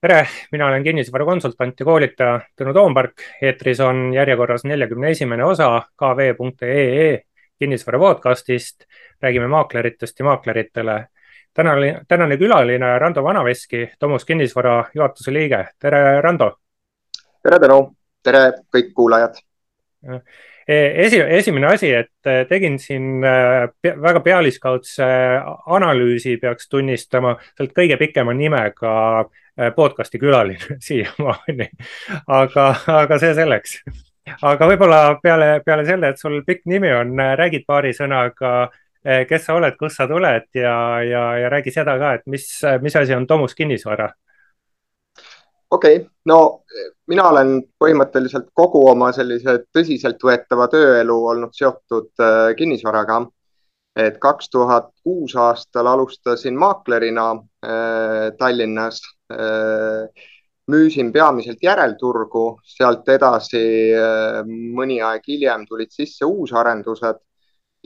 tere, mina olen kinnisvarakonsultant ja koolitaja Tõnu Toompark. eetris on järjekorras neljakümne esimene osa kv.ee kinnisvara podcastist. räägime maakleritest ja maakleritele. tänane, tänane külaline Rando Vanaveski, Tomus kinnisvara juhatuse liige. tere, Rando. tere, Tõnu. tere kõik kuulajad E, esi, esimene asi, et e, tegin siin e, väga pealiskaudse analüüsi, peaks tunnistama, sealt kõige pikema nimega podcast'i külaline siiamaani. aga, aga see selleks. aga võib-olla peale, peale selle, et sul pikk nimi on, räägid paari sõnaga, kes sa oled, kust sa tuled ja, ja, ja räägi seda ka, et mis, mis asi on Tomus kinnisvara okei okay., no mina olen põhimõtteliselt kogu oma sellise tõsiseltvõetava tööelu olnud seotud äh, kinnisvaraga. et kaks tuhat kuus aastal alustasin maaklerina äh, Tallinnas äh,. Müüsin peamiselt järelturgu, sealt edasi äh, mõni aeg hiljem tulid sisse uusarendused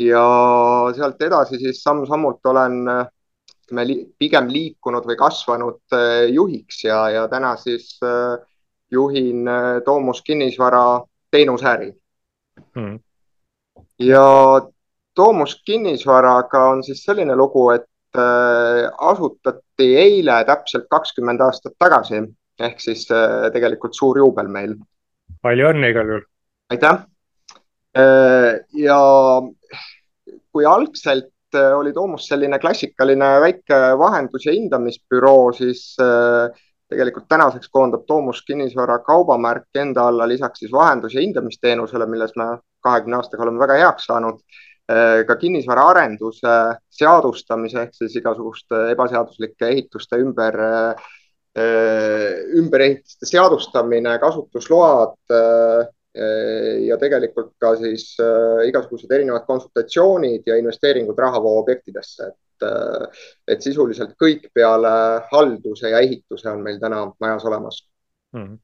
ja sealt edasi siis samm-sammult olen äh, ütleme li, pigem liikunud või kasvanud äh, juhiks ja, ja täna siis äh, juhin äh, Toomus kinnisvara teenusäri hmm.. ja Toomus kinnisvaraga on siis selline lugu, et asutati eile täpselt kakskümmend aastat tagasi ehk siis tegelikult suur juubel meil. palju õnne igal juhul. aitäh. ja kui algselt Äh, oli Toomus selline klassikaline väike vahendus- ja hindamisbüroo, siis äh, tegelikult tänaseks koondab Toomus kinnisvara kaubamärk enda alla lisaks siis vahendus- ja hindamisteenusele, milles me kahekümne aastaga oleme väga heaks saanud, äh, ka kinnisvaraarenduse seadustamise ehk siis igasuguste ebaseaduslike ehituste ümber, ümberehituste seadustamine, kasutusload Äh, ja tegelikult ka siis äh, igasugused erinevad konsultatsioonid ja investeeringud rahavoo objektidesse, et, äh, et sisuliselt kõik peale halduse ja ehituse on meil täna majas olemas. Mm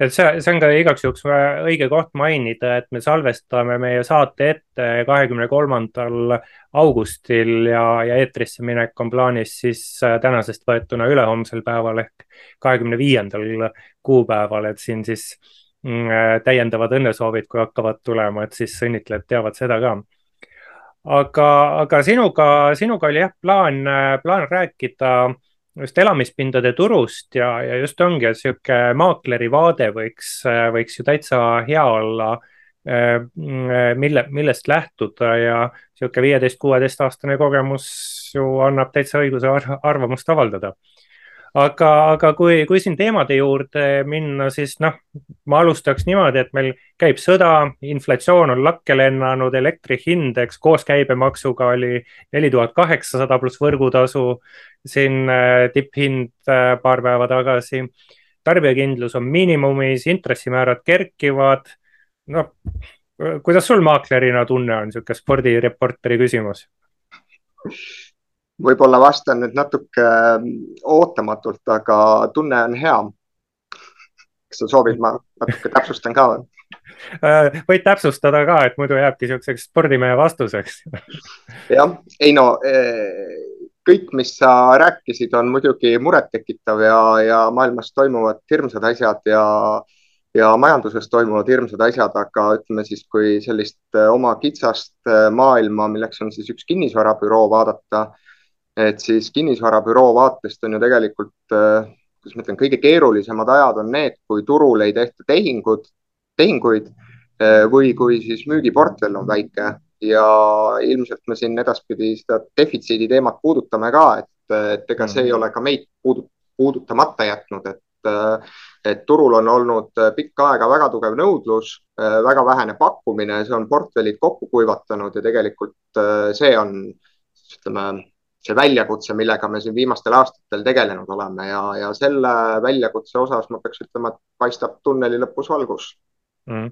et see, see on ka igaks juhuks õige koht mainida, et me salvestame meie saate ette kahekümne kolmandal augustil ja, ja eetrisse minek on plaanis siis tänasest võetuna ülehomsel päeval ehk kahekümne viiendal kuupäeval, et siin siis äh, Mm, äh, täiendavad õnnesoovid, kui hakkavad tulema, et siis õnnitlejad teavad seda ka. aga, aga sinuga, sinuga oli jah plaan, äh, plaan rääkida just elamispindade turust ja, ja just ongi, et sihuke maakleri vaade võiks, võiks ju täitsa hea olla mille, millest lähtuda ja sihuke viieteist, kuueteist aastane kogemus ju annab täitsa õiguse arvamust avaldada aga, aga kui, kui siin teemade juurde minna, siis noh, ma alustaks niimoodi, et meil käib sõda, inflatsioon on lakke lennanud, elektri hind, eks koos käibemaksuga oli neli tuhat kaheksasada pluss võrgutasu. siin äh, tipphind äh, paar päeva tagasi. tarbijakindlus on miinimumis, intressimäärad kerkivad. noh, kuidas sul maaklerina tunne on, niisugune spordireporteri küsimus? Võib-olla vastan nüüd natuke ähm, ootamatult, aga tunne on hea. kas sa soovid, ma natuke täpsustan ka või? Äh, võid täpsustada ka, et muidu jääbki niisuguseks spordimehe vastuseks. jah, ei no äh, kõik, mis sa rääkisid, on muidugi murettekitav ja, ja maailmas toimuvad hirmsad asjad ja ja majanduses toimuvad hirmsad asjad, aga ütleme siis, kui sellist äh, oma kitsast maailma, milleks on siis üks kinnisvarabüroo vaadata et siis kinnisvarabüroo vaatest on ju tegelikult, äh, kuidas ma ütlen, kõige keerulisemad ajad on need, kui turul ei tehta tehingud, tehinguid äh, või kui siis müügiportfell on väike. Ja ilmselt me siin edaspidi seda defitsiidi teemat puudutame ka, et, et ega see ei ole ka meid puudutamata jätnud, et, äh, et turul on olnud pikka aega väga tugev nõudlus, väga vähene pakkumine, see on portfellid kokku kuivatanud ja tegelikult see on, ütleme see väljakutse, millega me siin viimastel aastatel tegelenud oleme ja, ja selle väljakutse osas ma peaks ütlema, et paistab tunneli lõpus valgus mm..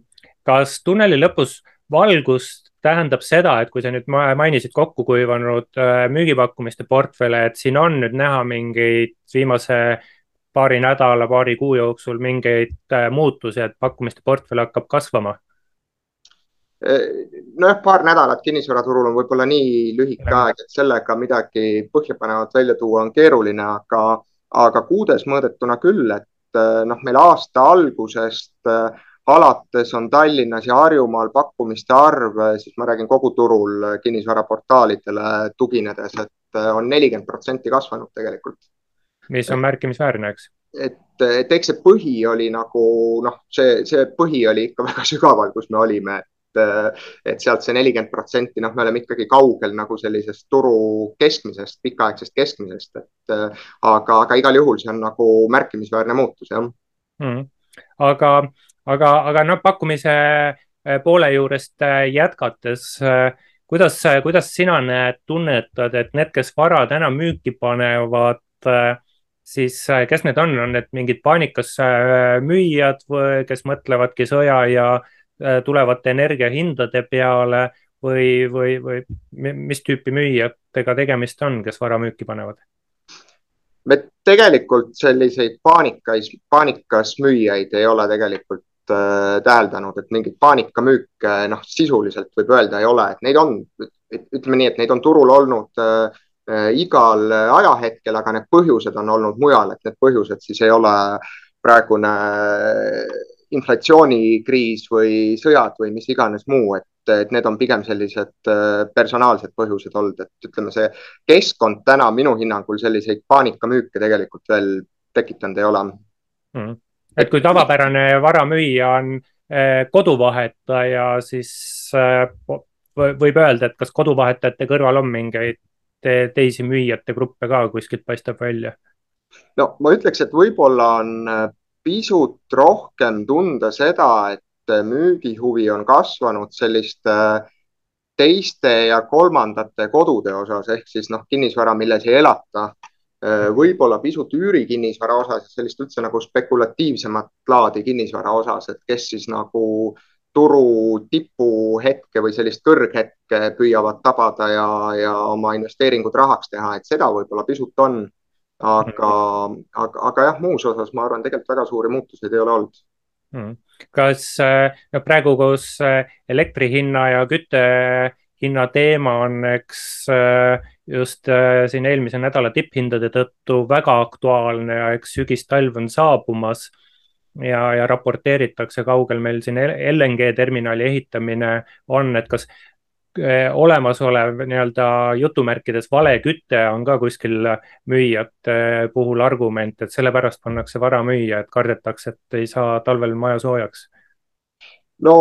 kas tunneli lõpus valgus tähendab seda, et kui sa nüüd mainisid kokku kuivanud äh, müügipakkumiste portfelle, et siin on nüüd näha mingeid viimase paari nädala, paari kuu jooksul mingeid äh, muutusi, et pakkumiste portfell hakkab kasvama? Nojah, paar nädalat kinnisvaraturul on võib-olla nii lühike aeg, et sellega midagi põhjapanevat välja tuua on keeruline, aga, aga kuudes mõõdetuna küll, et noh, meil aasta algusest alates on Tallinnas ja Harjumaal pakkumiste arv, siis ma räägin kogu turul kinnisvaraportaalidele tuginedes, et on nelikümmend protsenti kasvanud tegelikult. mis on märkimisväärne, eks? et, et eks see põhi oli nagu noh, see, see põhi oli ikka väga sügaval, kus me olime, et, et sealt see nelikümmend protsenti, noh, me oleme ikkagi kaugel nagu sellisest turu keskmisest, pikaaegsest keskmisest, et aga, aga igal juhul see on nagu märkimisväärne muutus, jah. Mm.. aga, aga, aga noh, pakkumise eh, poole juurest eh, jätkates eh, kuidas, kuidas sina näed, tunnetad, et need, kes vara täna müüki panevad, siis kes need on, on need mingid paanikas müüjad kes mõtlevadki sõja ja Äh, tulevate energiahindade peale või, või, või mis tüüpi müüjatega tegemist on, kes vara müüki panevad? me tegelikult selliseid paanikas, paanikas müüjaid ei ole tegelikult äh, täheldanud, et mingeid paanikamüüke noh, sisuliselt võib öelda ei ole, et neid on, ütleme nii, et neid on turul olnud äh, äh, igal ajahetkel, aga need põhjused on olnud mujal, et need põhjused siis ei ole praegune inflatsioonikriis või sõjad või mis iganes muu, et, et need on pigem sellised äh, personaalsed põhjused olnud, et ütleme, see keskkond täna minu hinnangul selliseid paanikamüüke tegelikult veel tekitanud ei ole mm.. et kui tavapärane varamüüja on eh, koduvahetaja, siis eh, võib öelda, et kas koduvahetajate kõrval on mingeid te teisi müüjate gruppe ka kuskilt paistab välja? no ma ütleks, et võib-olla on pisut rohkem tunda seda, et müügihuvi on kasvanud selliste teiste ja kolmandate kodude osas ehk siis noh, kinnisvara, milles ei elata. võib-olla pisut üürikinnisvara osas sellist üldse nagu spekulatiivsemat laadi kinnisvara osas, et kes siis nagu turu tipuhetke või sellist kõrghetke püüavad tabada ja, ja oma investeeringud rahaks teha, et seda võib-olla pisut on aga mm., aga, aga jah, muus osas ma arvan, tegelikult väga suuri muutuseid ei ole olnud mm.. kas no praegu, kus äh, elektri hinna ja kütte hinna teema on, eks äh, just äh, siin eelmise nädala tipphindade tõttu väga aktuaalne ja eks sügistalv on saabumas ja, ja raporteeritakse, kaugel meil siin LNG terminali ehitamine on, et kas olemasolev nii-öelda jutumärkides vale küte on ka kuskil müüjate puhul argument, et sellepärast pannakse vara müüa, et kardetakse, et ei saa talvel maja soojaks? no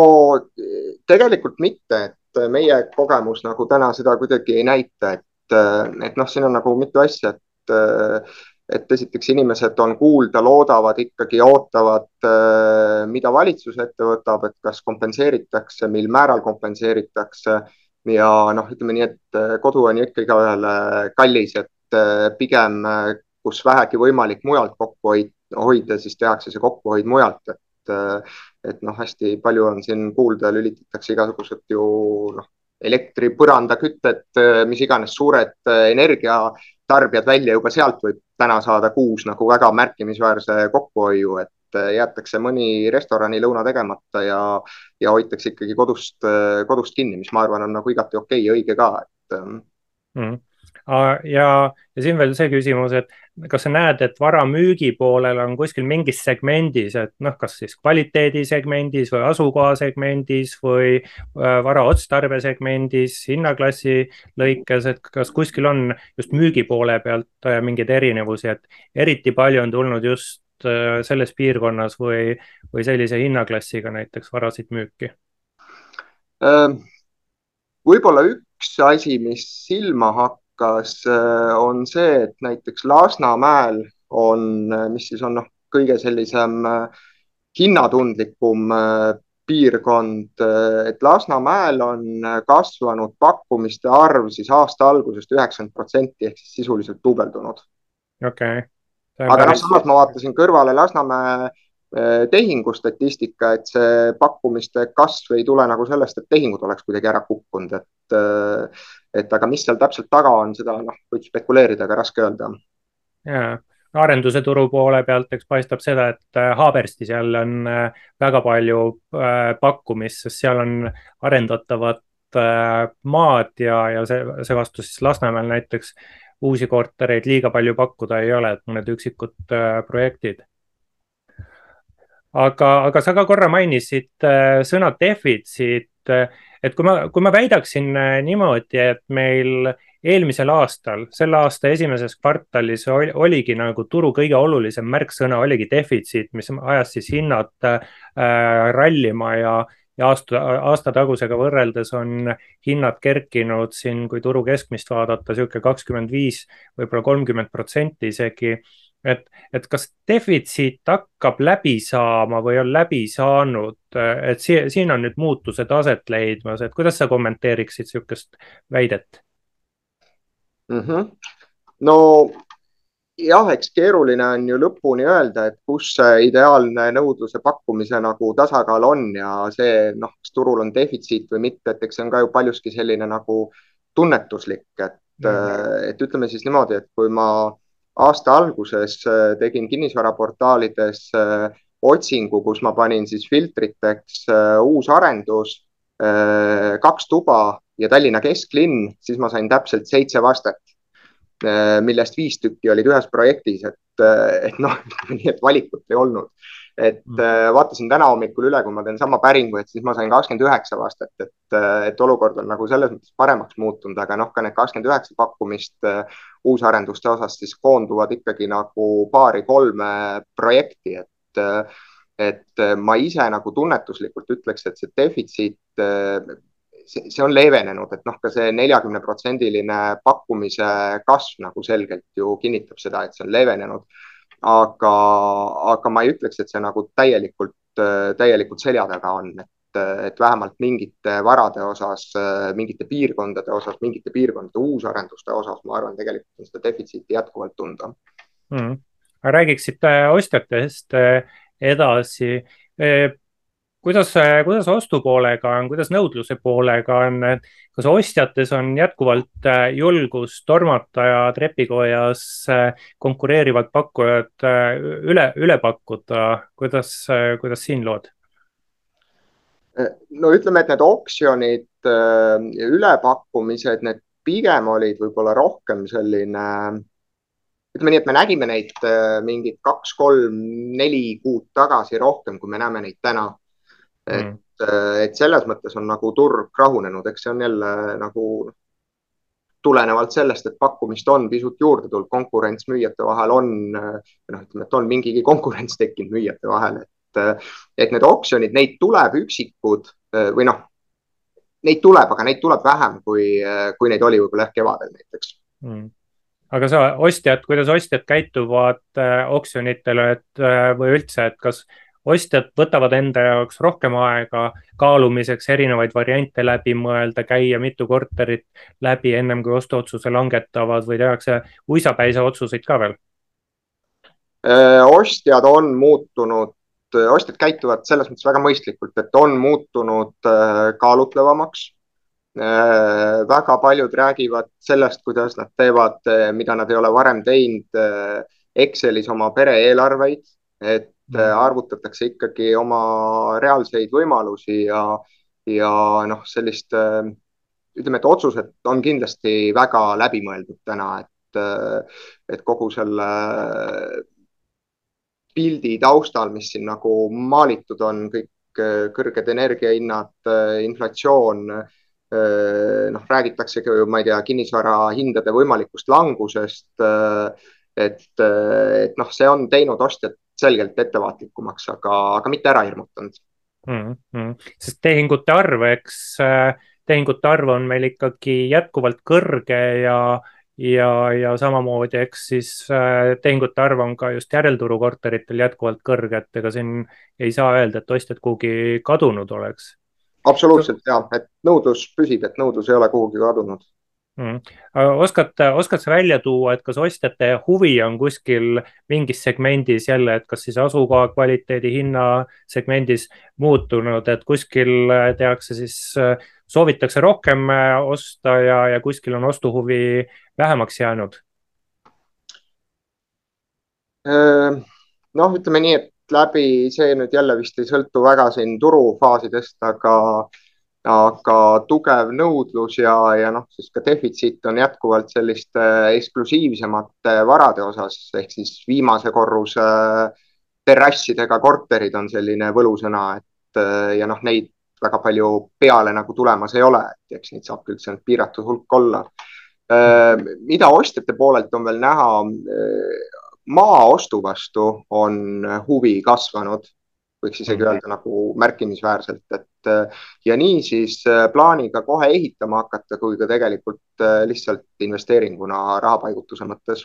tegelikult mitte, et meie kogemus nagu täna seda kuidagi ei näita, et, et noh, siin on nagu mitu asja, et et esiteks inimesed on kuulda, loodavad ikkagi, ootavad, mida valitsus ette võtab, et kas kompenseeritakse, mil määral kompenseeritakse ja noh, ütleme nii, et äh, kodu on ju ikka igaühele kallis, et äh, pigem äh, kus vähegi võimalik mujalt kokku hoida, siis tehakse see kokkuhoid mujalt, et et noh, hästi palju on siin kuulda, lülitatakse igasugused ju noh, elektri, põrandakütted, mis iganes suured energiatarbijad välja, juba sealt võib täna saada kuus nagu väga märkimisväärse kokkuhoiu, et äh, jäetakse mõni restorani lõuna tegemata ja, ja hoitakse ikkagi kodust, äh, kodust kinni, mis ma arvan, on nagu igati okei ja õige ka, et mm.. Ja, ja siin veel see küsimus, et kas sa näed, et vara müügi poolel on kuskil mingis segmendis, et noh, kas siis kvaliteedi segmendis või asukoha segmendis või äh, vara otstarbe segmendis, hinnaklassi lõikes, et kas kuskil on just müügi poole pealt mingeid erinevusi, et eriti palju on tulnud just Äh, selles piirkonnas või, või sellise hinnaklassiga näiteks varasid müüki? Ähm, võib-olla üks asi, mis silma hakkas, äh, on see, et näiteks Lasnamäel on, äh, mis siis on noh, kõige sellisem hinnatundlikum piirkond, et Lasnamäel on kasvanud pakkumiste arv siis aasta algusest üheksakümmend protsenti ehk siis sisuliselt duubeldunud. okei okay aga noh, samas ma vaatasin kõrvale Lasnamäe tehingustatistika, et see pakkumiste kasv ei tule nagu sellest, et tehingud oleks kuidagi ära kukkunud, et, eh, et aga mis seal täpselt taga on, seda noh, võib spekuleerida, aga raske öelda. ja, arenduse turu poole pealt, eks paistab seda, et eh, Haaberstis jälle on väga palju pakkumist, sest seal on arendatavat maad ja, ja see, seevastu siis Lasnamäel näiteks uusi kortereid liiga palju pakkuda ei ole, et mõned üksikud projektid aga, aga sa ka korra mainisid sõna defitsiit, et kui ma, kui ma väidaksin niimoodi, et meil eelmisel aastal, selle aasta esimeses kvartalis oli, oligi nagu turu kõige olulisem märksõna oligi defitsiit, mis ajas siis hinnad äh, rallima ja, ja aasta, aasta tagusega võrreldes on hinnad kerkinud siin, kui turu keskmist vaadata, niisugune kakskümmend viis, võib-olla kolmkümmend protsenti isegi. Et, et kas defitsiit hakkab läbi saama või on läbi saanud, et siin, siin on nüüd muutused aset leidmas, et kuidas sa kommenteeriksid niisugust väidet? mm. -hmm. no jah, eks keeruline on ju lõpuni öelda, et kus see ideaalne nõudluse pakkumise nagu tasakaal on ja see noh, kas turul on defitsiit või mitte, et eks see on ka ju paljuski selline nagu tunnetuslik, et mm, -hmm. et ütleme siis niimoodi, et kui ma aasta alguses äh, tegin kinnisvaraportaalides äh, otsingu, kus ma panin siis filtriteks uus arendus, kaks tuba ja Tallinna kesklinn, siis ma sain täpselt seitse vastet, äh, millest viis tükki olid ühes projektis, et, äh, et noh, nii et valikut ei olnud. Et mm. äh, vaatasin täna hommikul üle, kui ma teen sama päringu, et siis ma sain kakskümmend üheksa vastet, et, et olukord on nagu selles mõttes paremaks muutunud, aga noh, ka need kakskümmend üheksa pakkumist uusarenduste osas siis koonduvad ikkagi nagu paari-kolme projekti, et et ma ise nagu tunnetuslikult ütleks, et see defitsiit see, see on leevenenud, et noh, ka see neljakümne protsendiline pakkumise kasv nagu selgelt ju kinnitab seda, et see on leevenenud. Aga, aga ma ei ütleks, et see nagu täielikult, täielikult selja taga on, et, et vähemalt mingite varade osas, mingite piirkondade osas, mingite piirkondade uusarenduste osas, ma arvan, tegelikult on seda defitsiiti jätkuvalt tunda. Mm.. räägiksid ostjatest edasi kuidas, kuidas ostupoolega on, kuidas nõudluse poolega on, kas ostjates on jätkuvalt äh, julgus tormata ja trepikojas äh, konkureerivad pakkujad äh, üle, üle pakkuda, kuidas, kuidas siin lood? no ütleme, et need oksjonid, ülepakkumised, need pigem olid võib-olla rohkem selline ütleme nii, et me nägime neid mingid kaks, kolm, neli kuud tagasi rohkem, kui me näeme neid täna et mm., et selles mõttes on nagu turg rahunenud, eks see on jälle nagu tulenevalt sellest, et pakkumist on pisut juurde tulnud, konkurents müüjate vahel on, noh, ütleme, et on mingigi konkurents tekkinud müüjate vahel, et, et need oksjonid, neid tuleb üksikud või noh, neid tuleb, aga neid tuleb vähem, kui, kui neid oli võib-olla jah kevadel näiteks mm aga sa ostjad, kuidas ostjad käituvad äh, oksjonitel, et äh, või üldse, et kas ostjad võtavad enda jaoks rohkem aega kaalumiseks, erinevaid variante läbi mõelda, käia mitu korterit läbi ennem kui ostuotsuse langetavad või tehakse uisapäisa otsuseid ka veel? Äh, ostjad on muutunud, ostjad käituvad selles mõttes väga mõistlikult, et on muutunud äh, kaalutlevamaks äh, väga paljud räägivad sellest, kuidas nad teevad, mida nad ei ole varem teinud Excelis oma pere eelarveid, et Mm. arvutatakse ikkagi oma reaalseid võimalusi ja, ja noh, sellist ütleme, et otsused on kindlasti väga läbimõeldud täna, et, et kogu selle pildi taustal, mis siin nagu maalitud on, kõik kõrged energiahinnad, inflatsioon, noh, räägitaksegi ju, ma ei tea, kinnisvara hindade võimalikust langusest. et, et noh, see on teinud ostjad selgelt ettevaatlikumaks, aga, aga mitte ära hirmutanud mm. -hmm. sest tehingute arv, eks äh, tehingute arv on meil ikkagi jätkuvalt kõrge ja, ja, ja samamoodi, eks siis äh, tehingute arv on ka just järelturu korteritel jätkuvalt kõrge, et ega siin ei saa öelda, et ostjad kuhugi kadunud oleks. absoluutselt ja, et nõudlus püsib, et nõudlus ei ole kuhugi kadunud mm.. oskad, oskad sa välja tuua, et kas ostjate huvi on kuskil mingis segmendis jälle, et kas siis asukoha kvaliteedi hinna segmendis muutunud, et kuskil tehakse siis, soovitakse rohkem osta ja, ja kuskil on ostuhuvi vähemaks jäänud? noh, ütleme nii, et läbi see nüüd jälle vist ei sõltu väga siin turufaasidest, aga aga tugev nõudlus ja, ja noh, siis ka defitsiit on jätkuvalt selliste eksklusiivsemate varade osas ehk siis viimase korruse terrassidega korterid on selline võlusõna, et ja noh, neid väga palju peale nagu tulemas ei ole, et eks neid saab küll seal piiratud hulk olla. mida ostjate poolelt on veel näha? maa ostu vastu on huvi kasvanud võiks isegi mhm. öelda nagu märkimisväärselt, et ja nii siis äh, plaaniga kohe ehitama hakata, kui ka tegelikult äh, lihtsalt investeeringuna rahapaigutuse mõttes.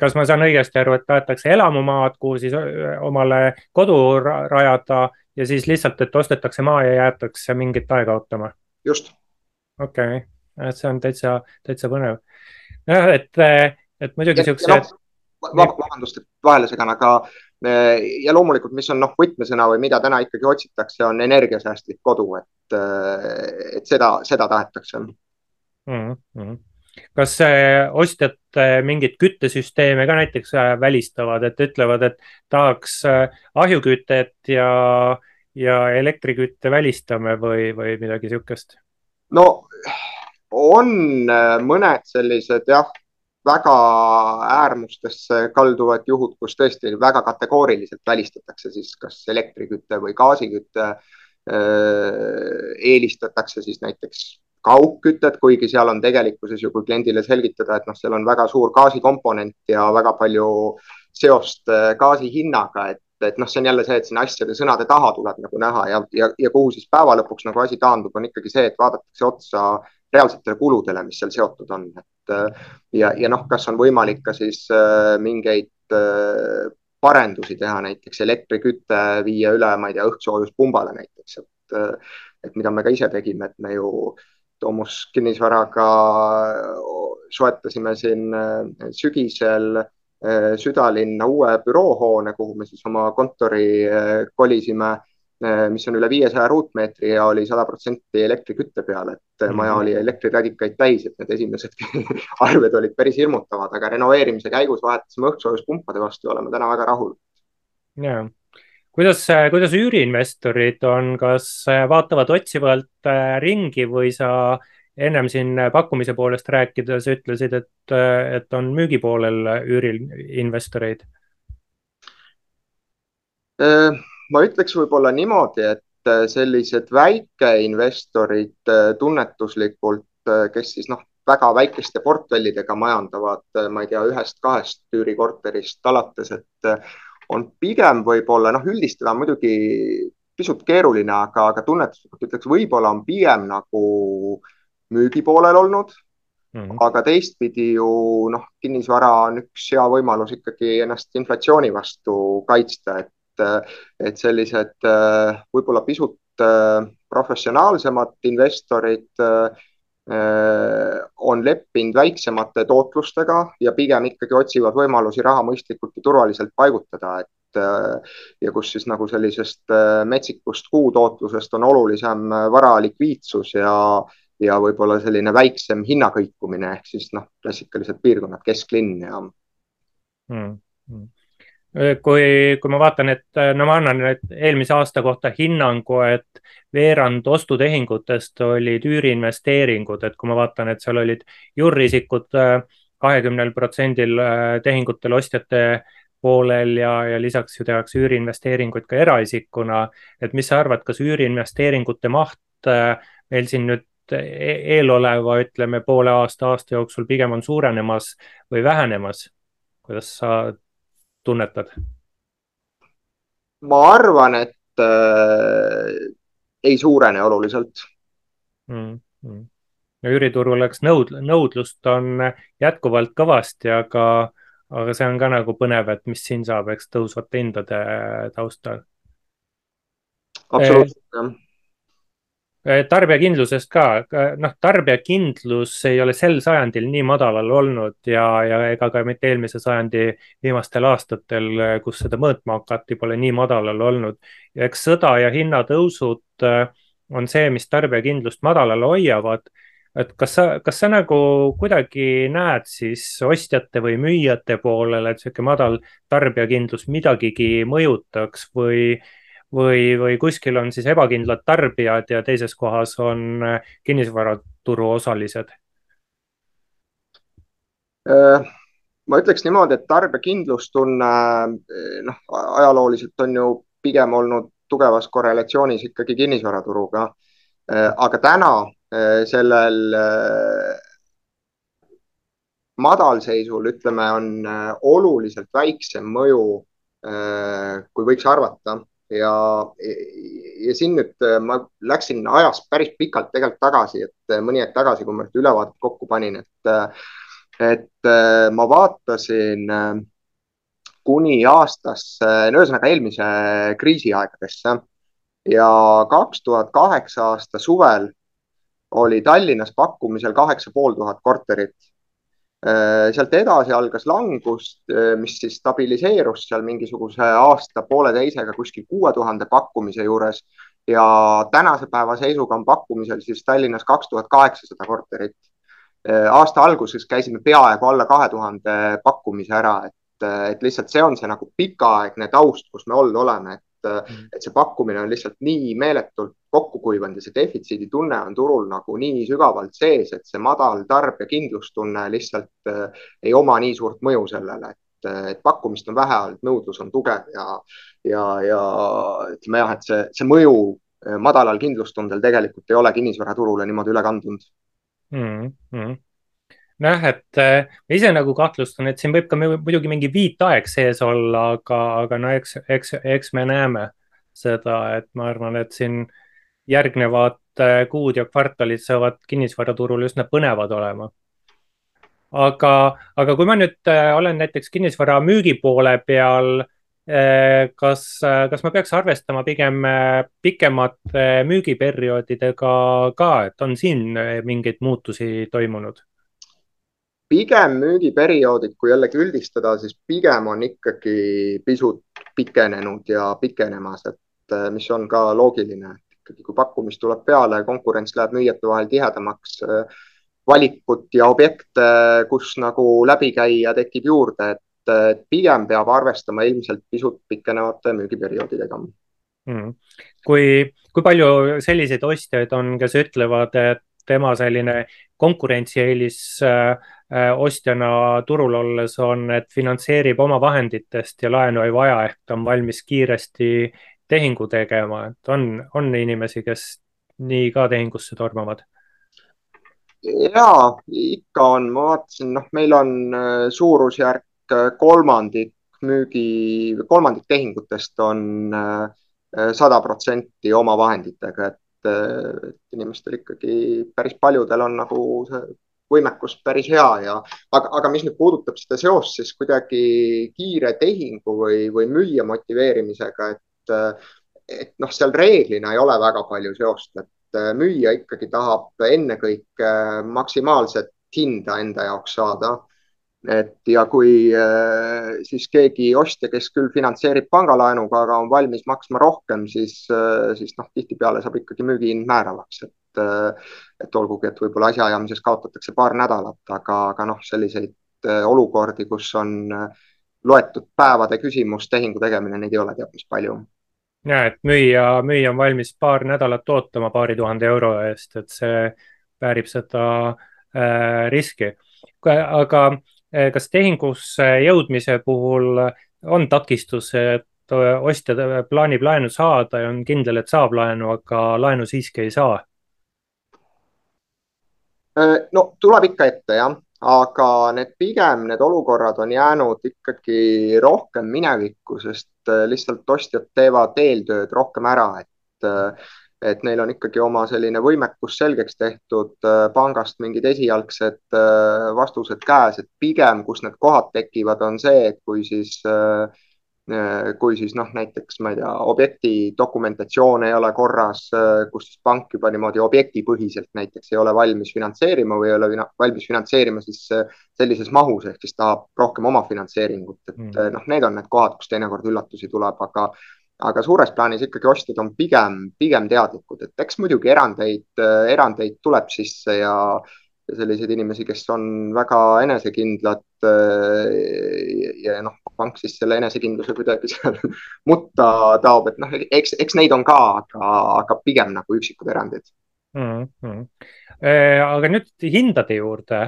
kas ma saan õigesti aru, et tahetakse elamumaad, kuhu siis äh, omale kodu rajada ja siis lihtsalt, et ostetakse maa ja jäetakse mingit aega ootama? just. okei okay., see on täitsa, täitsa põnev. jah, et, et muidugi siuksed vabandust, et vahele segan, aga eh, ja loomulikult, mis on noh, võtmesõna või mida täna ikkagi otsitakse, on energiasäästlik kodu, et, eh, et seda, seda tahetakse mm. -hmm. kas ostjad mingit küttesüsteeme ka näiteks välistavad, et ütlevad, et tahaks ahjukütet ja, ja elektrikütte välistame või, või midagi sihukest? no on mõned sellised jah, väga äärmustesse kalduvad juhud, kus tõesti väga kategooriliselt välistatakse siis kas elektriküte või gaasiküte. eelistatakse siis näiteks kaugkütet, kuigi seal on tegelikkuses ju, kui kliendile selgitada, et noh, seal on väga suur gaasikomponent ja väga palju seost gaasi hinnaga, et, et noh, see on jälle see, et siin asjade sõnade taha tuleb nagu näha ja, ja, ja kuhu siis päeva lõpuks nagu asi taandub, on ikkagi see, et vaadatakse otsa reaalsetele kuludele, mis seal seotud on, et ja, ja noh, kas on võimalik ka siis äh, mingeid äh, parendusi teha, näiteks elektriküte viia üle, ma ei tea, õhkssoojuspumbale näiteks, et, äh, et mida me ka ise tegime, et me ju Toomus kinnisvaraga soetasime siin sügisel südalinna uue büroohoone, kuhu me siis oma kontori kolisime mis on üle viiesaja ruutmeetri ja oli sada protsenti elektrikütte peal, et mhm. maja oli elektriradikaid täis, et need esimesed arved olid päris hirmutavad, aga renoveerimise käigus vahetasime õhkssoojuspumpade vastu ja oleme täna väga rahul. ja, kuidas, kuidas üüriinvestorid on, kas vaatavad otsivalt äh, ringi või sa ennem siin pakkumise poolest rääkides ütlesid, et, et on müügipoolel üüril investoreid? Äh, ma ütleks võib-olla niimoodi, et äh, sellised väikeinvestorid äh, tunnetuslikult, äh, kes siis noh, väga väikeste portfellidega majandavad, ma ei tea, ühest-kahest üürikorterist alates, et on pigem võib-olla noh, üldistada muidugi pisut keeruline, aga, aga tunnetuslikult ütleks, võib-olla on pigem nagu müügi poolel olnud Mm -hmm. aga teistpidi ju noh, kinnisvara on üks hea võimalus ikkagi ennast inflatsiooni vastu kaitsta, et et sellised äh, võib-olla pisut äh, professionaalsemad investorid äh, on leppinud väiksemate tootlustega ja pigem ikkagi otsivad võimalusi raha mõistlikult ja turvaliselt paigutada, et ja kus siis nagu sellisest metsikust kuutootlusest on olulisem vara likviidsus ja, ja võib-olla selline väiksem hinnakõikumine ehk siis noh, klassikalised piirkonnad, kesklinn ja mm. -hmm kui, kui ma vaatan, et no ma annan nüüd eelmise aasta kohta hinnangu, et veerand ostutehingutest olid üüriinvesteeringud, et kui ma vaatan, et seal olid juurisikud kahekümnel protsendil tehingutel ostjate poolel ja, ja lisaks ju tehakse üüriinvesteeringuid ka eraisikuna. et mis sa arvad, kas üüriinvesteeringute maht meil siin nüüd e-, eeloleva, ütleme poole aasta, aasta jooksul pigem on suurenemas või vähenemas? kuidas sa tunnetad? ma arvan, et äh, ei suurene oluliselt mm. -hmm. üüriturul, eks nõud-, nõudlust on jätkuvalt kõvasti, aga, aga see on ka nagu põnev, et mis siin saab, eks tõusvate hindade taustal. absoluutselt, jah Äh, tarbijakindlusest ka, noh, tarbijakindlus ei ole sel sajandil nii madalal olnud ja, ja ega ka mitte eelmise sajandi viimastel aastatel, kus seda mõõtma hakati, pole nii madalal olnud. eks sõda ja hinnatõusud äh, on see, mis tarbijakindlust madalal hoiavad. et kas sa, kas sa nagu kuidagi näed siis ostjate või müüjate poolel, et sihuke madal tarbijakindlus midagigi mõjutaks või või, või kuskil on siis ebakindlad tarbijad ja teises kohas on kinnisvaraturu osalised? ma ütleks niimoodi, et tarbijakindlustunne, noh, ajalooliselt on ju pigem olnud tugevas korrelatsioonis ikkagi kinnisvaraturuga. aga täna sellel madalseisul, ütleme, on oluliselt väiksem mõju, kui võiks arvata ja, ja siin nüüd ma läksin ajas päris pikalt tegelikult tagasi, et mõni aeg tagasi, kui ma ülevaadet kokku panin, et et äh, ma vaatasin äh, kuni aastasse, ühesõnaga eelmise kriisi aegadesse ja kaks tuhat kaheksa aasta suvel oli Tallinnas pakkumisel kaheksa pool tuhat korterit. Äh, sealt edasi algas langus, mis siis stabiliseerus seal mingisuguse aasta pooleteisega kuskil kuue tuhande pakkumise juures ja tänase päeva seisuga on pakkumisel siis Tallinnas kaks tuhat kaheksasada korterit Äh, aasta alguses käisime peaaegu alla kahe tuhande pakkumise ära, et, et lihtsalt see on see nagu pikaaegne taust, kus me olnud oleme, et mm., et see pakkumine on lihtsalt nii meeletult kokku kuivanud ja see defitsiidi tunne on turul nagu nii sügavalt sees, et see madal tarbijakindlustunne lihtsalt äh, ei oma nii suurt mõju sellele, et, et pakkumist on vähe olnud, nõudlus on tugev ja, ja, ja ütleme jah, et see, see mõju äh, madalal kindlustundel tegelikult ei ole kinnisvaraturule niimoodi üle kandunud mm. -hmm. nojah, et äh, ise nagu kahtlustan, et siin võib ka muidugi mingi viitaeg sees olla, aga, aga no eks, eks, eks me näeme seda, et ma arvan, et siin järgnevad äh, kuud ja kvartalid saavad kinnisvaraturul üsna põnevad olema aga, aga kui ma nüüd äh, olen näiteks kinnisvara müügi poole peal Eh, kas, kas ma peaks arvestama pigem pikemate müügiperioodidega ka, et on siin mingeid muutusi toimunud? pigem müügiperioodid, kui jällegi üldistada, siis pigem on ikkagi pisut pikenenud ja pikenemas, et mis on ka loogiline, et ikkagi kui pakkumist tuleb peale, konkurents läheb müüjate vahel tihedamaks, valikut ja objekte, kus nagu läbi käia tekib juurde, et et pigem peab arvestama ilmselt pisut pikenevate müügiperioodidega. Mm.. kui, kui palju selliseid ostjaid on, kes ütlevad, et tema selline konkurentsieelis äh, äh, ostjana turul olles on, et finantseerib oma vahenditest ja laenu ei vaja, ehk ta on valmis kiiresti tehingu tegema, et on, on inimesi, kes nii ka tehingusse tormavad? ja ikka on, ma vaatasin, noh, meil on äh, suurusjärk Äh, kolmandik müügi, kolmandik tehingutest on äh, sada protsenti oma vahenditega, et, äh, et inimestel ikkagi päris paljudel on nagu see võimekus päris hea ja, aga, aga mis nüüd puudutab seda seost siis kuidagi kiire tehingu või, või müüja motiveerimisega, et, et noh, seal reeglina ei ole väga palju seost, et müüja ikkagi tahab ennekõike maksimaalset hinda enda jaoks saada. Et ja kui äh, siis keegi ostja, kes küll finantseerib pangalaenuga, aga on valmis maksma rohkem, siis, äh, siis noh, tihtipeale saab ikkagi müügihind määravaks, et, äh, et olgugi, et võib-olla asjaajamises kaotatakse paar nädalat, aga, aga noh, selliseid olukordi, kus on loetud päevade küsimus tehingu tegemine, neid ei ole teab mis palju. ja, et müüja, müüja on valmis paar nädalat ootama paari tuhande euro eest, et see väärib seda äh, riski. aga Eh, kas tehingusse jõudmise puhul on takistus, et ostja plaanib laenu saada ja on kindel, et saab laenu, aga laenu siiski ei saa? Eh, no tuleb ikka ette jah, aga need pigem need olukorrad on jäänud ikkagi rohkem minevikku, sest eh, lihtsalt ostjad teevad eeltööd rohkem ära, et et neil on ikkagi oma selline võimekus selgeks tehtud, äh, pangast mingid esialgsed äh, vastused käes, et pigem, kus need kohad tekivad, on see, et kui siis äh, kui siis noh, näiteks ma ei tea, objekti dokumentatsioon ei ole korras, kus siis pank juba niimoodi objektipõhiselt näiteks ei ole valmis finantseerima või ei ole valmis finantseerima siis sellises mahus, ehk siis tahab rohkem omafinantseeringut, et mm. noh, need on need kohad, kus teinekord üllatusi tuleb, aga aga suures plaanis ikkagi ostjad on pigem, pigem teadlikud, et eks muidugi erandeid, erandeid tuleb sisse ja, ja selliseid inimesi, kes on väga enesekindlad ja noh, pank siis selle enesekindluse kuidagi seal mutta taob, et noh, eks, eks neid on ka, aga, aga pigem nagu üksikud erandid mm. -hmm. aga nüüd hindade juurde,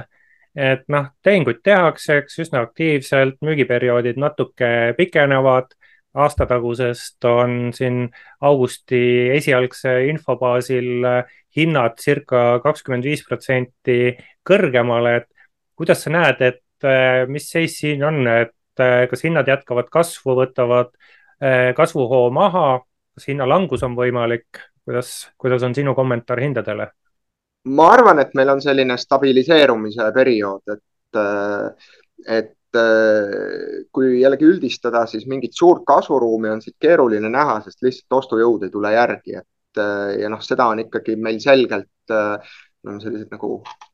et noh, tehinguid tehakse, eks üsna aktiivselt, müügiperioodid natuke pikenevad aastatagusest on siin augusti esialgse info baasil hinnad circa kakskümmend viis protsenti kõrgemale, et kuidas sa näed, et äh, mis seis siin on, et äh, kas hinnad jätkavad kasvu, võtavad kasvuhoo maha, kas hinnalangus on võimalik, kuidas, kuidas on sinu kommentaar hindadele? ma arvan, et meil on selline stabiliseerumise periood, et, et kui jällegi üldistada, siis mingit suurt kasvuruumi on siit keeruline näha, sest lihtsalt ostujõud ei tule järgi, et ja noh, seda on ikkagi meil selgelt me oleme selliseid nagu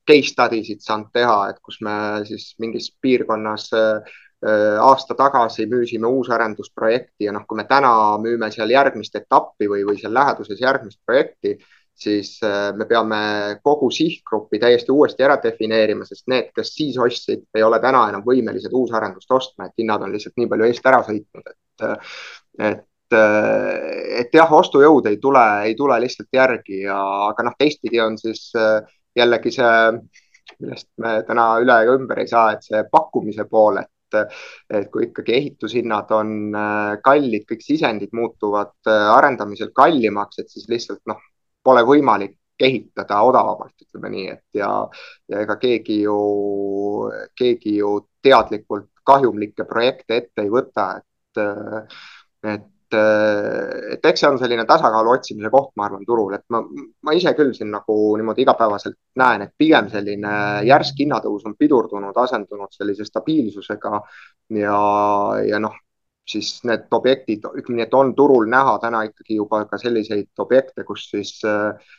case study sid saanud teha, et kus me siis mingis piirkonnas äh, aasta tagasi müüsime uusarendusprojekti ja noh, kui me täna müüme seal järgmist etappi või, või seal läheduses järgmist projekti, siis äh, me peame kogu sihtgrupi täiesti uuesti ära defineerima, sest need, kes siis ostsid, ei ole täna enam võimelised uusarendust ostma, et hinnad on lihtsalt nii palju eest ära sõitnud, et, et et jah, ostujõud ei tule, ei tule lihtsalt järgi ja, aga noh, teistpidi on siis äh, jällegi see, millest me täna üle ega ümber ei saa, et see pakkumise pool, et, et kui ikkagi ehitushinnad on äh, kallid, kõik sisendid muutuvad äh, arendamisel kallimaks, et siis lihtsalt noh, pole võimalik ehitada odavamalt, ütleme nii, et ja, ja ega keegi ju, keegi ju teadlikult kahjumlikke projekte ette ei võta, et, et et, eks see on selline tasakaalu otsimise koht, ma arvan, turul, et ma, ma ise küll siin nagu niimoodi igapäevaselt näen, et pigem selline järsk hinnatõus on pidurdunud, asendunud sellise stabiilsusega ja, ja noh, siis need objektid, ütleme nii, et on turul näha täna ikkagi juba ka selliseid objekte, kus siis eh,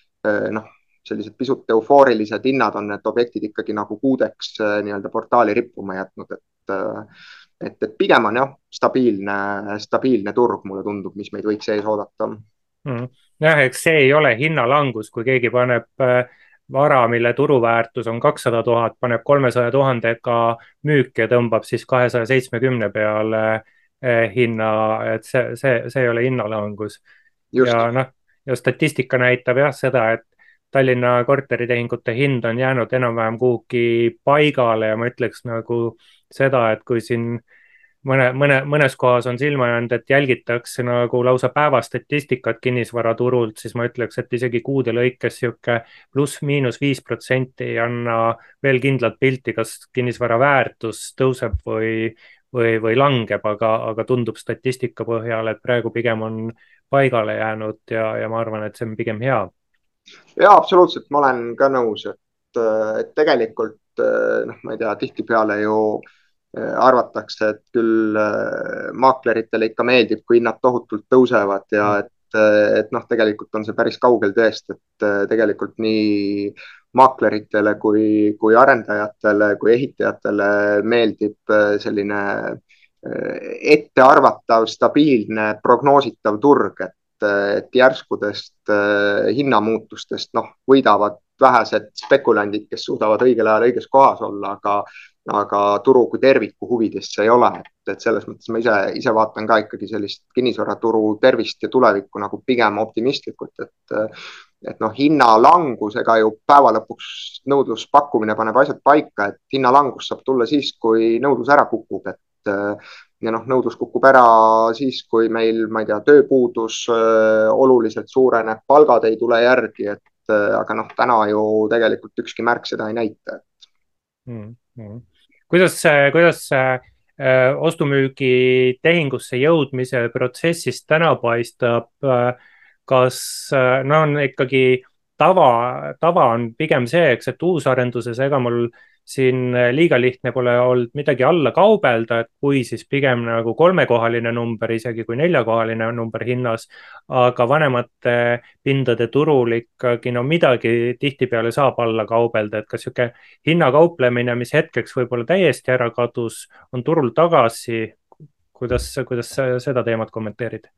noh, sellised pisut eufoorilised hinnad on need objektid ikkagi nagu kuudeks eh, nii-öelda portaali rippuma jätnud, et et, et pigem on jah, stabiilne, stabiilne turg, mulle tundub, mis meid võiks ees oodata. Mm.. jah, eks see ei ole hinnalangus, kui keegi paneb äh, vara, mille turuväärtus on kakssada tuhat, paneb kolmesaja tuhandega müüki ja tõmbab siis kahesaja seitsmekümne peale äh, hinna, et see, see, see ei ole hinnalangus. ja noh, ja statistika näitab jah seda, et Tallinna korteritehingute hind on jäänud enam-vähem kuhugi paigale ja ma ütleks nagu seda, et kui siin mõne, mõne, mõnes kohas on silma jäänud, et jälgitakse nagu lausa päevastatistikat kinnisvaraturult, siis ma ütleks, et isegi kuude lõikes sihuke pluss-miinus viis protsenti ei anna veel kindlat pilti, kas kinnisvara väärtus tõuseb või, või, või langeb, aga, aga tundub statistika põhjal, et praegu pigem on paigale jäänud ja, ja ma arvan, et see on pigem hea. Ja absoluutselt, ma olen ka nõus, et, et tegelikult noh, ma ei tea, tihtipeale ju eh, arvatakse, et küll eh, maakleritele ikka meeldib, kui hinnad tohutult tõusevad ja et, et noh, tegelikult on see päris kaugel tõest, et tegelikult nii maakleritele kui, kui arendajatele kui ehitajatele meeldib selline ettearvatav, stabiilne, prognoositav turg, et et järskudest äh, hinnamuutustest noh, võidavad vähesed spekulandid, kes suudavad õigel ajal õiges kohas olla, aga, aga turu kui terviku huvides see ei ole, et, et selles mõttes ma ise, ise vaatan ka ikkagi sellist kinnisvaraturu tervist ja tulevikku nagu pigem optimistlikult, et et noh, hinnalangusega ju päeva lõpuks nõudluspakkumine paneb asjad paika, et hinnalangus saab tulla siis, kui nõudlus ära kukub, et ja noh, nõudlus kukub ära siis, kui meil, ma ei tea, tööpuudus äh, oluliselt suureneb, palgad ei tule järgi, et äh, aga noh, täna ju tegelikult ükski märk seda ei näita mm. -hmm. kuidas, kuidas äh, ostumüügi tehingusse jõudmise protsessis täna paistab äh,? Kas äh, no on ikkagi tava, tava on pigem see, eks, et uusarenduses, ega mul siin äh, liiga lihtne pole olnud midagi alla kaubelda, et kui siis pigem nagu kolmekohaline number, isegi kui neljakohaline number hinnas. aga vanemate pindade turul ikkagi no midagi tihtipeale saab alla kaubelda, et kas sihuke hinnakauplemine, mis hetkeks võib-olla täiesti ära kadus, on turul tagasi. kuidas, kuidas seda teemat kommenteerid?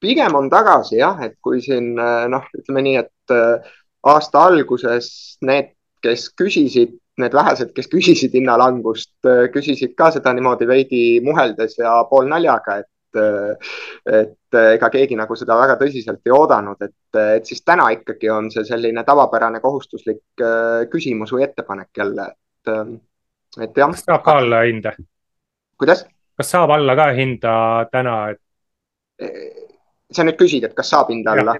Pigem on tagasi jah, et kui siin noh, ütleme nii, et äh, aasta alguses need kes küsisid need vähesed, kes küsisid hinnalangust, küsisid ka seda niimoodi veidi muheldes ja poolnaljaga, et et ega keegi nagu seda väga tõsiselt ei oodanud, et, et siis täna ikkagi on see selline tavapärane kohustuslik küsimus või ettepanek jälle, et, et jah. kas saab ka alla hinda? kuidas? kas saab alla ka hinda täna, et? Sa nüüd küsid, et kas saab hinda alla?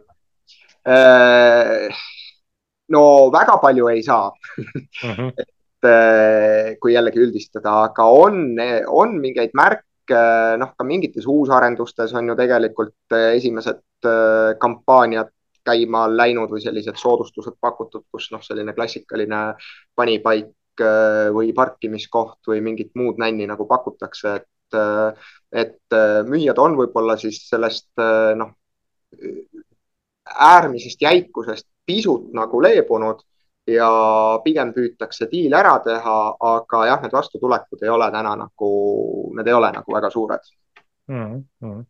Äh, no väga palju ei saa mm. -hmm. et äh, kui jällegi üldistada, aga on, on mingeid märke, noh, ka mingites uusarendustes on ju tegelikult äh, esimesed kampaaniad käima läinud või sellised soodustused pakutud, kus noh, selline klassikaline panipaik või parkimiskoht või mingit muud nänni nagu pakutakse, et et, et müüjad on võib-olla siis sellest noh, äärmisest jäikusest pisut nagu leebunud ja pigem püütakse diil ära teha, aga jah, need vastutulekud ei ole täna nagu, need ei ole nagu väga suured mm. -hmm.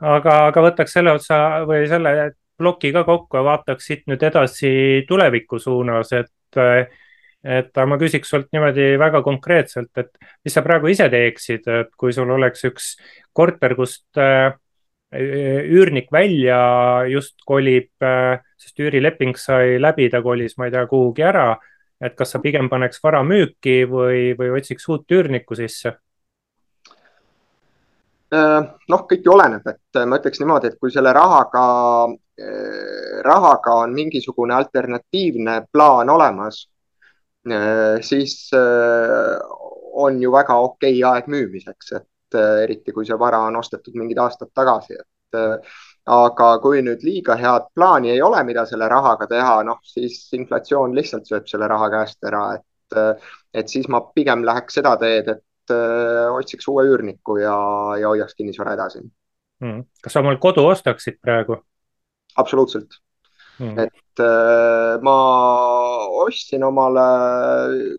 aga, aga võtaks selle otsa või selle ploki ka kokku ja vaataks siit nüüd edasi tuleviku suunas, et et ma küsiks sult niimoodi väga konkreetselt, et mis sa praegu ise teeksid, et kui sul oleks üks korter, kust äh, üürnik välja just kolib, äh, sest üürileping sai läbi, ta kolis, ma ei tea, kuhugi ära. et kas sa pigem paneks vara müüki või, või otsiks uut üürnikku sisse? Äh, noh, kõik ju oleneb, et ma ütleks niimoodi, et kui selle rahaga, rahaga on mingisugune alternatiivne plaan olemas siis äh, on ju väga okei aeg müümiseks, et äh, eriti kui see vara on ostetud mingid aastad tagasi, et aga kui nüüd liiga head plaani ei ole, mida selle rahaga teha, noh siis inflatsioon lihtsalt sööb selle raha käest ära, et, et siis ma pigem läheks seda teed, et otsiks uue üürniku ja, ja hoiaks kinnisvara edasi. Mm.. kas sa omal kodu ostaksid praegu? absoluutselt mm.. et äh, ma ostsin omale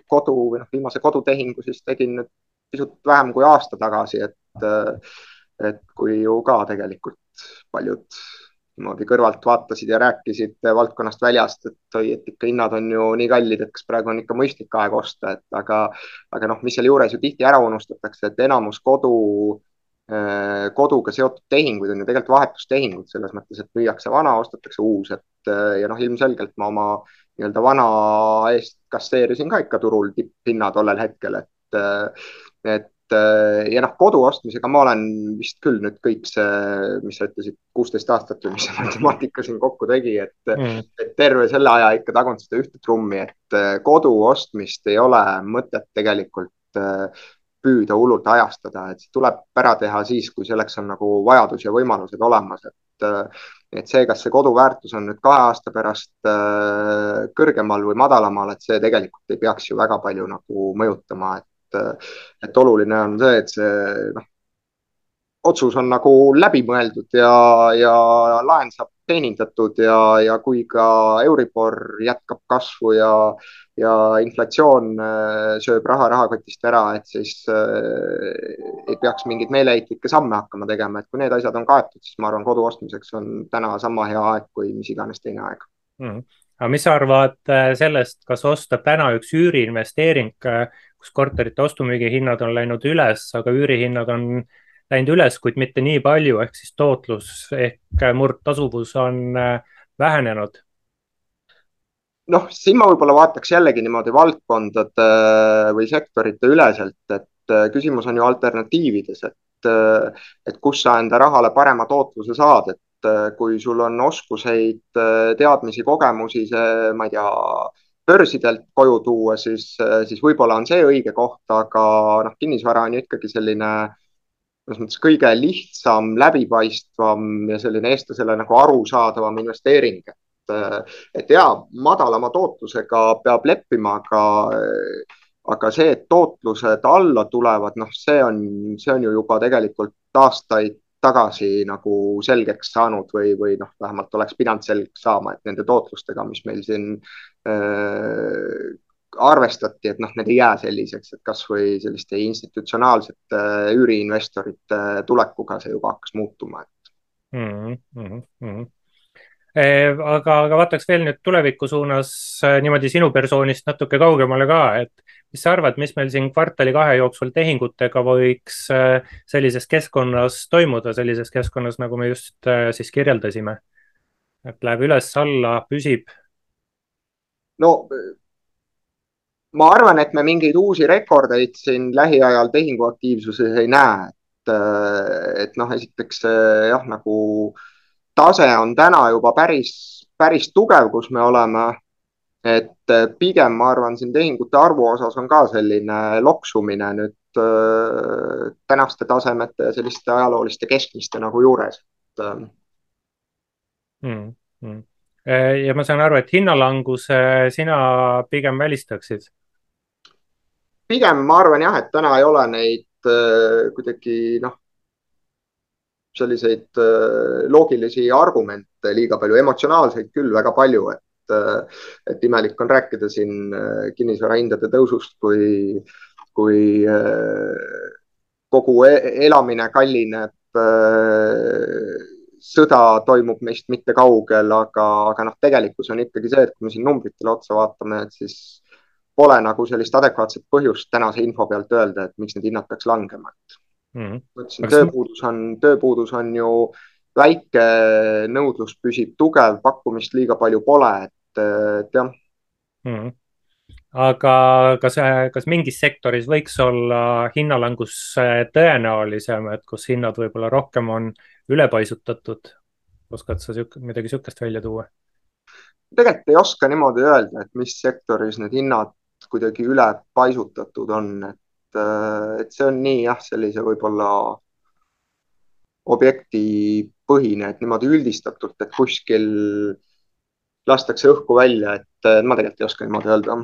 kodu või noh, viimase kodutehingu siis tegin nüüd pisut vähem kui aasta tagasi, et äh,, et kui ju ka tegelikult paljud niimoodi kõrvalt vaatasid ja rääkisid valdkonnast väljast, et oi, et ikka hinnad on ju nii kallid, et kas praegu on ikka mõistlik aeg osta, et aga, aga noh, mis sealjuures ju tihti ära unustatakse, et enamus kodu koduga seotud tehinguid on ju tegelikult vahetustehingud selles mõttes, et müüakse vana, ostetakse uus, et äh, ja noh, ilmselgelt ma oma nii-öelda vana eest kasseerisin ka ikka turul tipphinna tollel hetkel, et, äh, et ja noh, kodu ostmisega ma olen vist küll nüüd kõik see, mis sa ütlesid, kuusteist aastat või mis see matemaatika siin kokku tegi, et mm., et terve selle aja ikka tagunud seda ühte trummi, et kodu ostmist ei ole mõtet tegelikult püüda hullult ajastada, et tuleb ära teha siis, kui selleks on nagu vajadus ja võimalused olemas, et et see, kas see kodu väärtus on nüüd kahe aasta pärast äh, kõrgemal või madalamal, et see tegelikult ei peaks ju väga palju nagu mõjutama, et et oluline on see, et see noh, otsus on nagu läbimõeldud ja, ja laen saab teenindatud ja, ja kui ka Euribor jätkab kasvu ja, ja inflatsioon äh, sööb raha rahakotist ära, et siis äh, ei peaks mingeid meeleheitlikke samme hakkama tegema, et kui need asjad on kaetud, siis ma arvan, kodu ostmiseks on täna sama hea aeg kui mis iganes teine aeg. Mm.. aga mis sa arvad äh, sellest, kas osta täna üks üüriinvesteering, kus korterite ostu-müügi hinnad on läinud üles, aga üürihinnad on läinud üles, kuid mitte nii palju, ehk siis tootlus ehk murdtasuvus on äh, vähenenud. noh, siin ma võib-olla vaataks jällegi niimoodi valdkondade äh, või sektorite üleselt, et äh, küsimus on ju alternatiivides, et, et kus sa enda rahale parema tootluse saad, et kui sul on oskuseid, teadmisi, kogemusi, see, ma ei tea, börsidelt koju tuua, siis, siis võib-olla on see õige koht, aga noh, kinnisvara on ju ikkagi selline äh, selles mõttes kõige lihtsam, läbipaistvam ja selline eestlasele nagu arusaadavam investeering. et, et ja madalama tootlusega peab leppima, aga, aga see, et tootlused alla tulevad, noh, see on, see on ju juba tegelikult aastaid tagasi nagu selgeks saanud või, või noh, vähemalt oleks pidanud selgeks saama, et nende tootlustega, mis meil siin äh, arvestati, et noh, need ei jää selliseks, et kasvõi selliste institutsionaalsete üüriinvestorite tulekuga see juba hakkas muutuma, et mm. -hmm. aga, aga vaataks veel nüüd tuleviku suunas niimoodi sinu persoonist natuke kaugemale ka, et mis sa arvad, mis meil siin kvartali kahe jooksul tehingutega võiks sellises keskkonnas toimuda, sellises keskkonnas, nagu me just siis kirjeldasime? et läheb üles-alla, püsib? no ma arvan, et me mingeid uusi rekordeid siin lähiajal tehinguaktiivsuses ei näe, et, et noh, esiteks jah, nagu tase on täna juba päris, päris tugev, kus me oleme. et pigem ma arvan, siin tehingute arvu osas on ka selline loksumine nüüd äh, tänaste tasemete ja selliste ajalooliste keskmiste nagu juures mm,. Mm. Ja ma saan aru, et hinnalanguse sina pigem välistaksid? Pigem ma arvan jah, et täna ei ole neid äh, kuidagi noh, selliseid äh, loogilisi argumente liiga palju, emotsionaalseid küll väga palju, et äh,, et imelik on rääkida siin äh, kinnisvarahindade tõusust, kui, kui äh, kogu e elamine kallineb äh, sõda toimub meist mitte kaugel, aga, aga noh, tegelikkus on ikkagi see, et kui me siin numbritele otsa vaatame, et siis pole nagu sellist adekvaatset põhjust tänase info pealt öelda, et miks need hinnad peaks langema, et mm. -hmm. ma ütlesin, tööpuudus on, tööpuudus on ju väike, nõudlus püsib tugev, pakkumist liiga palju pole, et, et jah mm. -hmm aga kas, kas mingis sektoris võiks olla hinnalangus tõenäolisem, et kus hinnad võib-olla rohkem on ülepaisutatud? oskad sa siuk, midagi sihukest välja tuua? tegelikult ei oska niimoodi öelda, et mis sektoris need hinnad kuidagi üle paisutatud on, et, äh, et see on nii jah, sellise võib-olla objektipõhine, et niimoodi üldistatult, et kuskil lastakse õhku välja, et ma tegelikult ei oska niimoodi öelda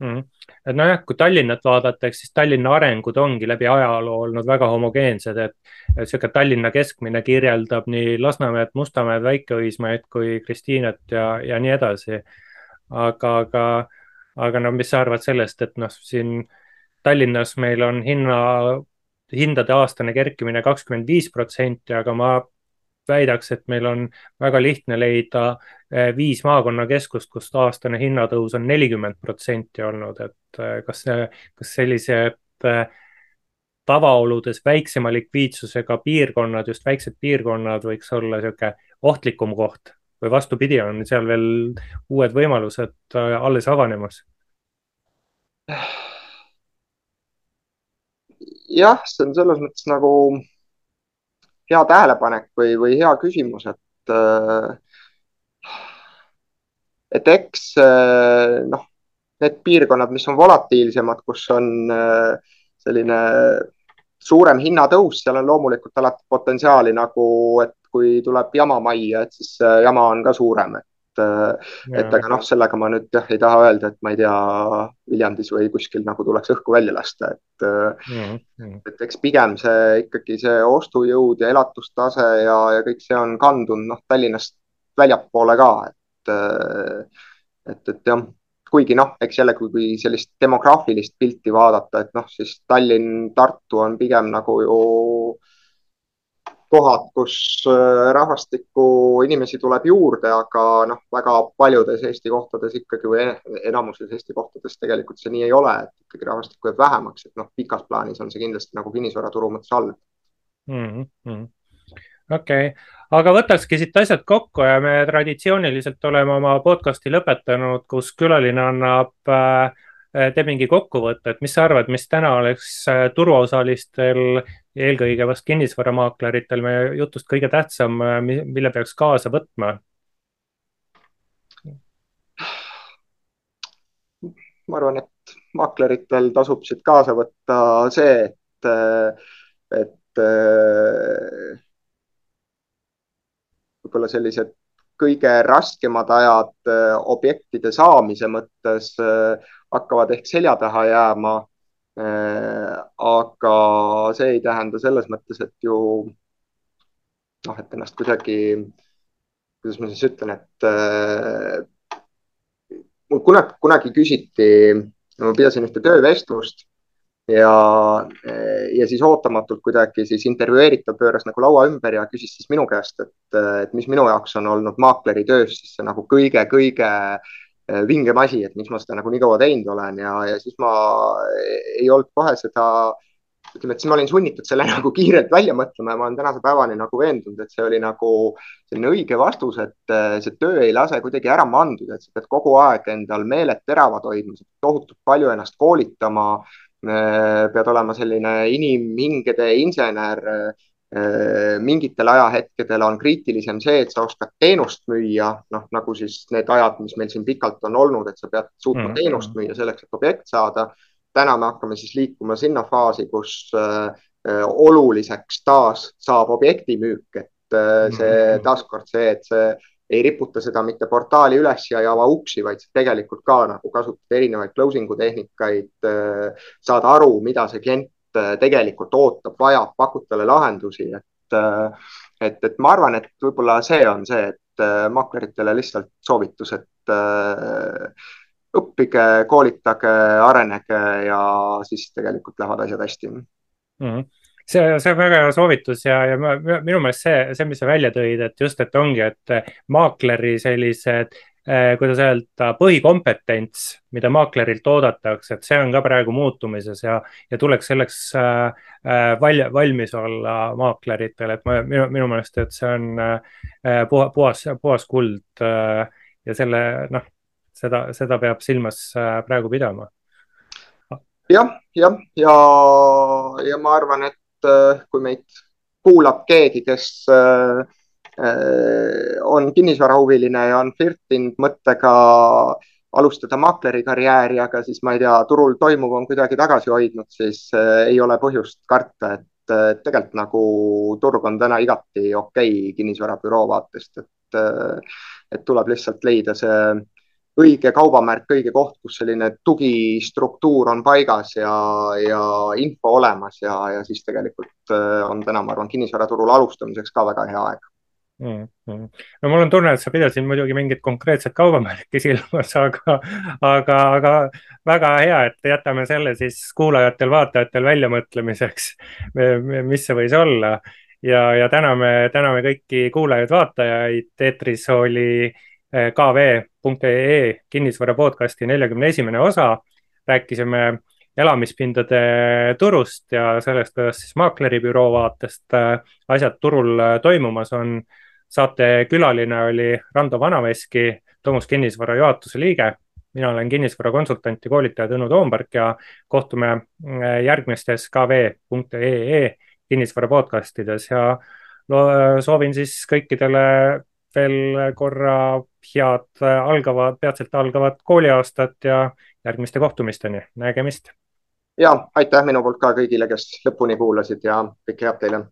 mm. et nojah, kui Tallinnat vaadata, eks siis Tallinna arengud ongi läbi ajaloo olnud väga homogeensed, et sihuke Tallinna keskmine kirjeldab nii Lasnamäed, Mustamäed, Väike-Õismäed kui Kristiinat ja, ja nii edasi. aga, aga aga no mis sa arvad sellest, et noh, siin Tallinnas meil on hinna, hindade aastane kerkimine kakskümmend viis protsenti, aga ma väidaks, et meil on väga lihtne leida eh, viis maakonnakeskust, kus aastane hinnatõus on nelikümmend protsenti olnud, et eh, kas, kas sellised eh, tavaoludes väiksema likviidsusega piirkonnad, just väiksed piirkonnad võiks olla niisugune ohtlikum koht või vastupidi, on seal veel uued võimalused alles avanemas? jah, see on selles mõttes nagu hea tähelepanek või, või hea küsimus, et äh, et eks äh, noh, need piirkonnad, mis on volatiilsemad, kus on selline suurem hinnatõus, seal on loomulikult alati potentsiaali nagu, et kui tuleb jama majja, et siis jama on ka suurem, et äh, et aga noh, sellega ma nüüd jah ei taha öelda, et ma ei tea, Viljandis või kuskil nagu tuleks õhku välja lasta, et mm. -hmm. et eks pigem see ikkagi see ostujõud ja elatustase ja, ja kõik see on kandunud noh, Tallinnast väljapoole ka, et äh, et, et jah, kuigi noh, eks jälle, kui sellist demograafilist pilti vaadata, et noh, siis Tallinn, Tartu on pigem nagu ju kohad, kus äh, rahvastikku, inimesi tuleb juurde, aga noh, väga paljudes Eesti kohtades ikkagi või enamuses Eesti kohtades tegelikult see nii ei ole, et ikkagi rahvastikku jääb vähemaks, et noh, pikas plaanis on see kindlasti nagu kinnisvaraturu mõttes halb mm -hmm.. okei okay., aga võtakski siit asjad kokku ja me traditsiooniliselt oleme oma podcast'i lõpetanud, kus külaline annab äh, teeb mingi kokkuvõtte, et mis sa arvad, mis täna oleks äh, turuosalistel eelkõige vast kinnisvaramakleritel meie jutust kõige tähtsam, mille peaks kaasa võtma? ma arvan, et makleritel tasub siit kaasa võtta see, et, et võib-olla sellised kõige raskemad ajad objektide saamise mõttes hakkavad ehk selja taha jääma. Äh, aga see ei tähenda selles mõttes, et ju noh, et ennast kuidagi, kuidas ma siis ütlen, et äh, mul kunagi, kunagi küsiti, ma pidasin ühte töövestlust ja, ja siis ootamatult kuidagi siis intervjueeritav pööras nagu laua ümber ja küsis siis minu käest, et, et mis minu jaoks on olnud maakleri töös siis see nagu kõige-kõige vingem asi, et miks ma seda nagu nii kaua teinud olen ja, ja siis ma ei olnud kohe seda ütleme, et siis ma olin sunnitud selle nagu kiirelt välja mõtlema ja ma olen tänase päevani nagu veendunud, et see oli nagu selline õige vastus, et eh, see töö ei lase kuidagi ära manduda, et sa pead kogu aeg endal meeled teravad hoidma, tohutult palju ennast koolitama. Eh, pead olema selline inimhingede insener. Eh, mingitel ajahetkedel on kriitilisem see, et sa oskad teenust müüa, noh nagu siis need ajad, mis meil siin pikalt on olnud, et sa pead suutma mm. teenust müüa selleks, et objekt saada täna me hakkame siis liikuma sinna faasi, kus äh, äh, oluliseks taas saab objekti müük, et äh, see mhm. taaskord see, et see ei riputa seda mitte portaali üles ja ei ava uksi, vaid tegelikult ka nagu kasutad erinevaid closing'u tehnikaid, saad aru, mida see klient tegelikult ootab, vajab, pakud talle lahendusi, et, et, et ma arvan, et võib-olla see on see, et makleritele lihtsalt soovitus, et õppige, koolitage, arenege ja siis tegelikult lähevad asjad hästi mm. -hmm see, see on väga hea soovitus ja, ja minu meelest see, see, mis sa välja tõid, et just, et ongi, et maakleri sellised kuidas öelda, põhikompetents, mida maaklerilt oodatakse, et see on ka praegu muutumises ja, ja tuleks selleks äh, val, valmis olla maakleritel, et ma, minu, minu meelest, et see on äh, puhas, puhas kuld äh, ja selle, noh, seda, seda peab silmas äh, praegu pidama. jah, jah, ja, ja ma arvan, et äh, kui meid kuulab keegi, kes äh, on kinnisvarahuviline ja on flirtinud mõttega alustada maakleri karjääri, aga siis ma ei tea, turul toimuv on kuidagi tagasi hoidnud, siis ei ole põhjust karta, et tegelikult nagu turg on täna igati okei okay kinnisvarabüroo vaatest, et, et tuleb lihtsalt leida see õige kaubamärk, õige koht, kus selline tugistruktuur on paigas ja, ja info olemas ja, ja siis tegelikult äh, on täna, ma arvan, kinnisvaraturul alustamiseks ka väga hea aeg mm. -hmm. no mul on tunne, et sa pidasid muidugi mingit konkreetset kaubamärki silmas, aga, aga, aga väga hea, et jätame selle siis kuulajatel-vaatajatel väljamõtlemiseks, mis see võis olla ja, ja täname, täname kõiki kuulajaid-vaatajaid, eetris oli kv.ee kinnisvara podcasti neljakümne esimene osa. rääkisime elamispindade turust ja sellest, kuidas siis maakleribüroo vaatest äh, asjad turul äh, toimumas on. Saate külaline oli Rando Vanaveski, Tomus kinnisvara juhatuse liige. mina olen kinnisvarakonsultant ja koolitaja Tõnu Toompark ja kohtume äh, järgmistes kv.ee kinnisvara podcastides ja soovin siis kõikidele veel korra head algavad, peatselt algavat kooliaastat ja järgmiste kohtumisteni, nägemist. ja aitäh minu poolt ka kõigile, kes lõpuni kuulasid ja kõike head teile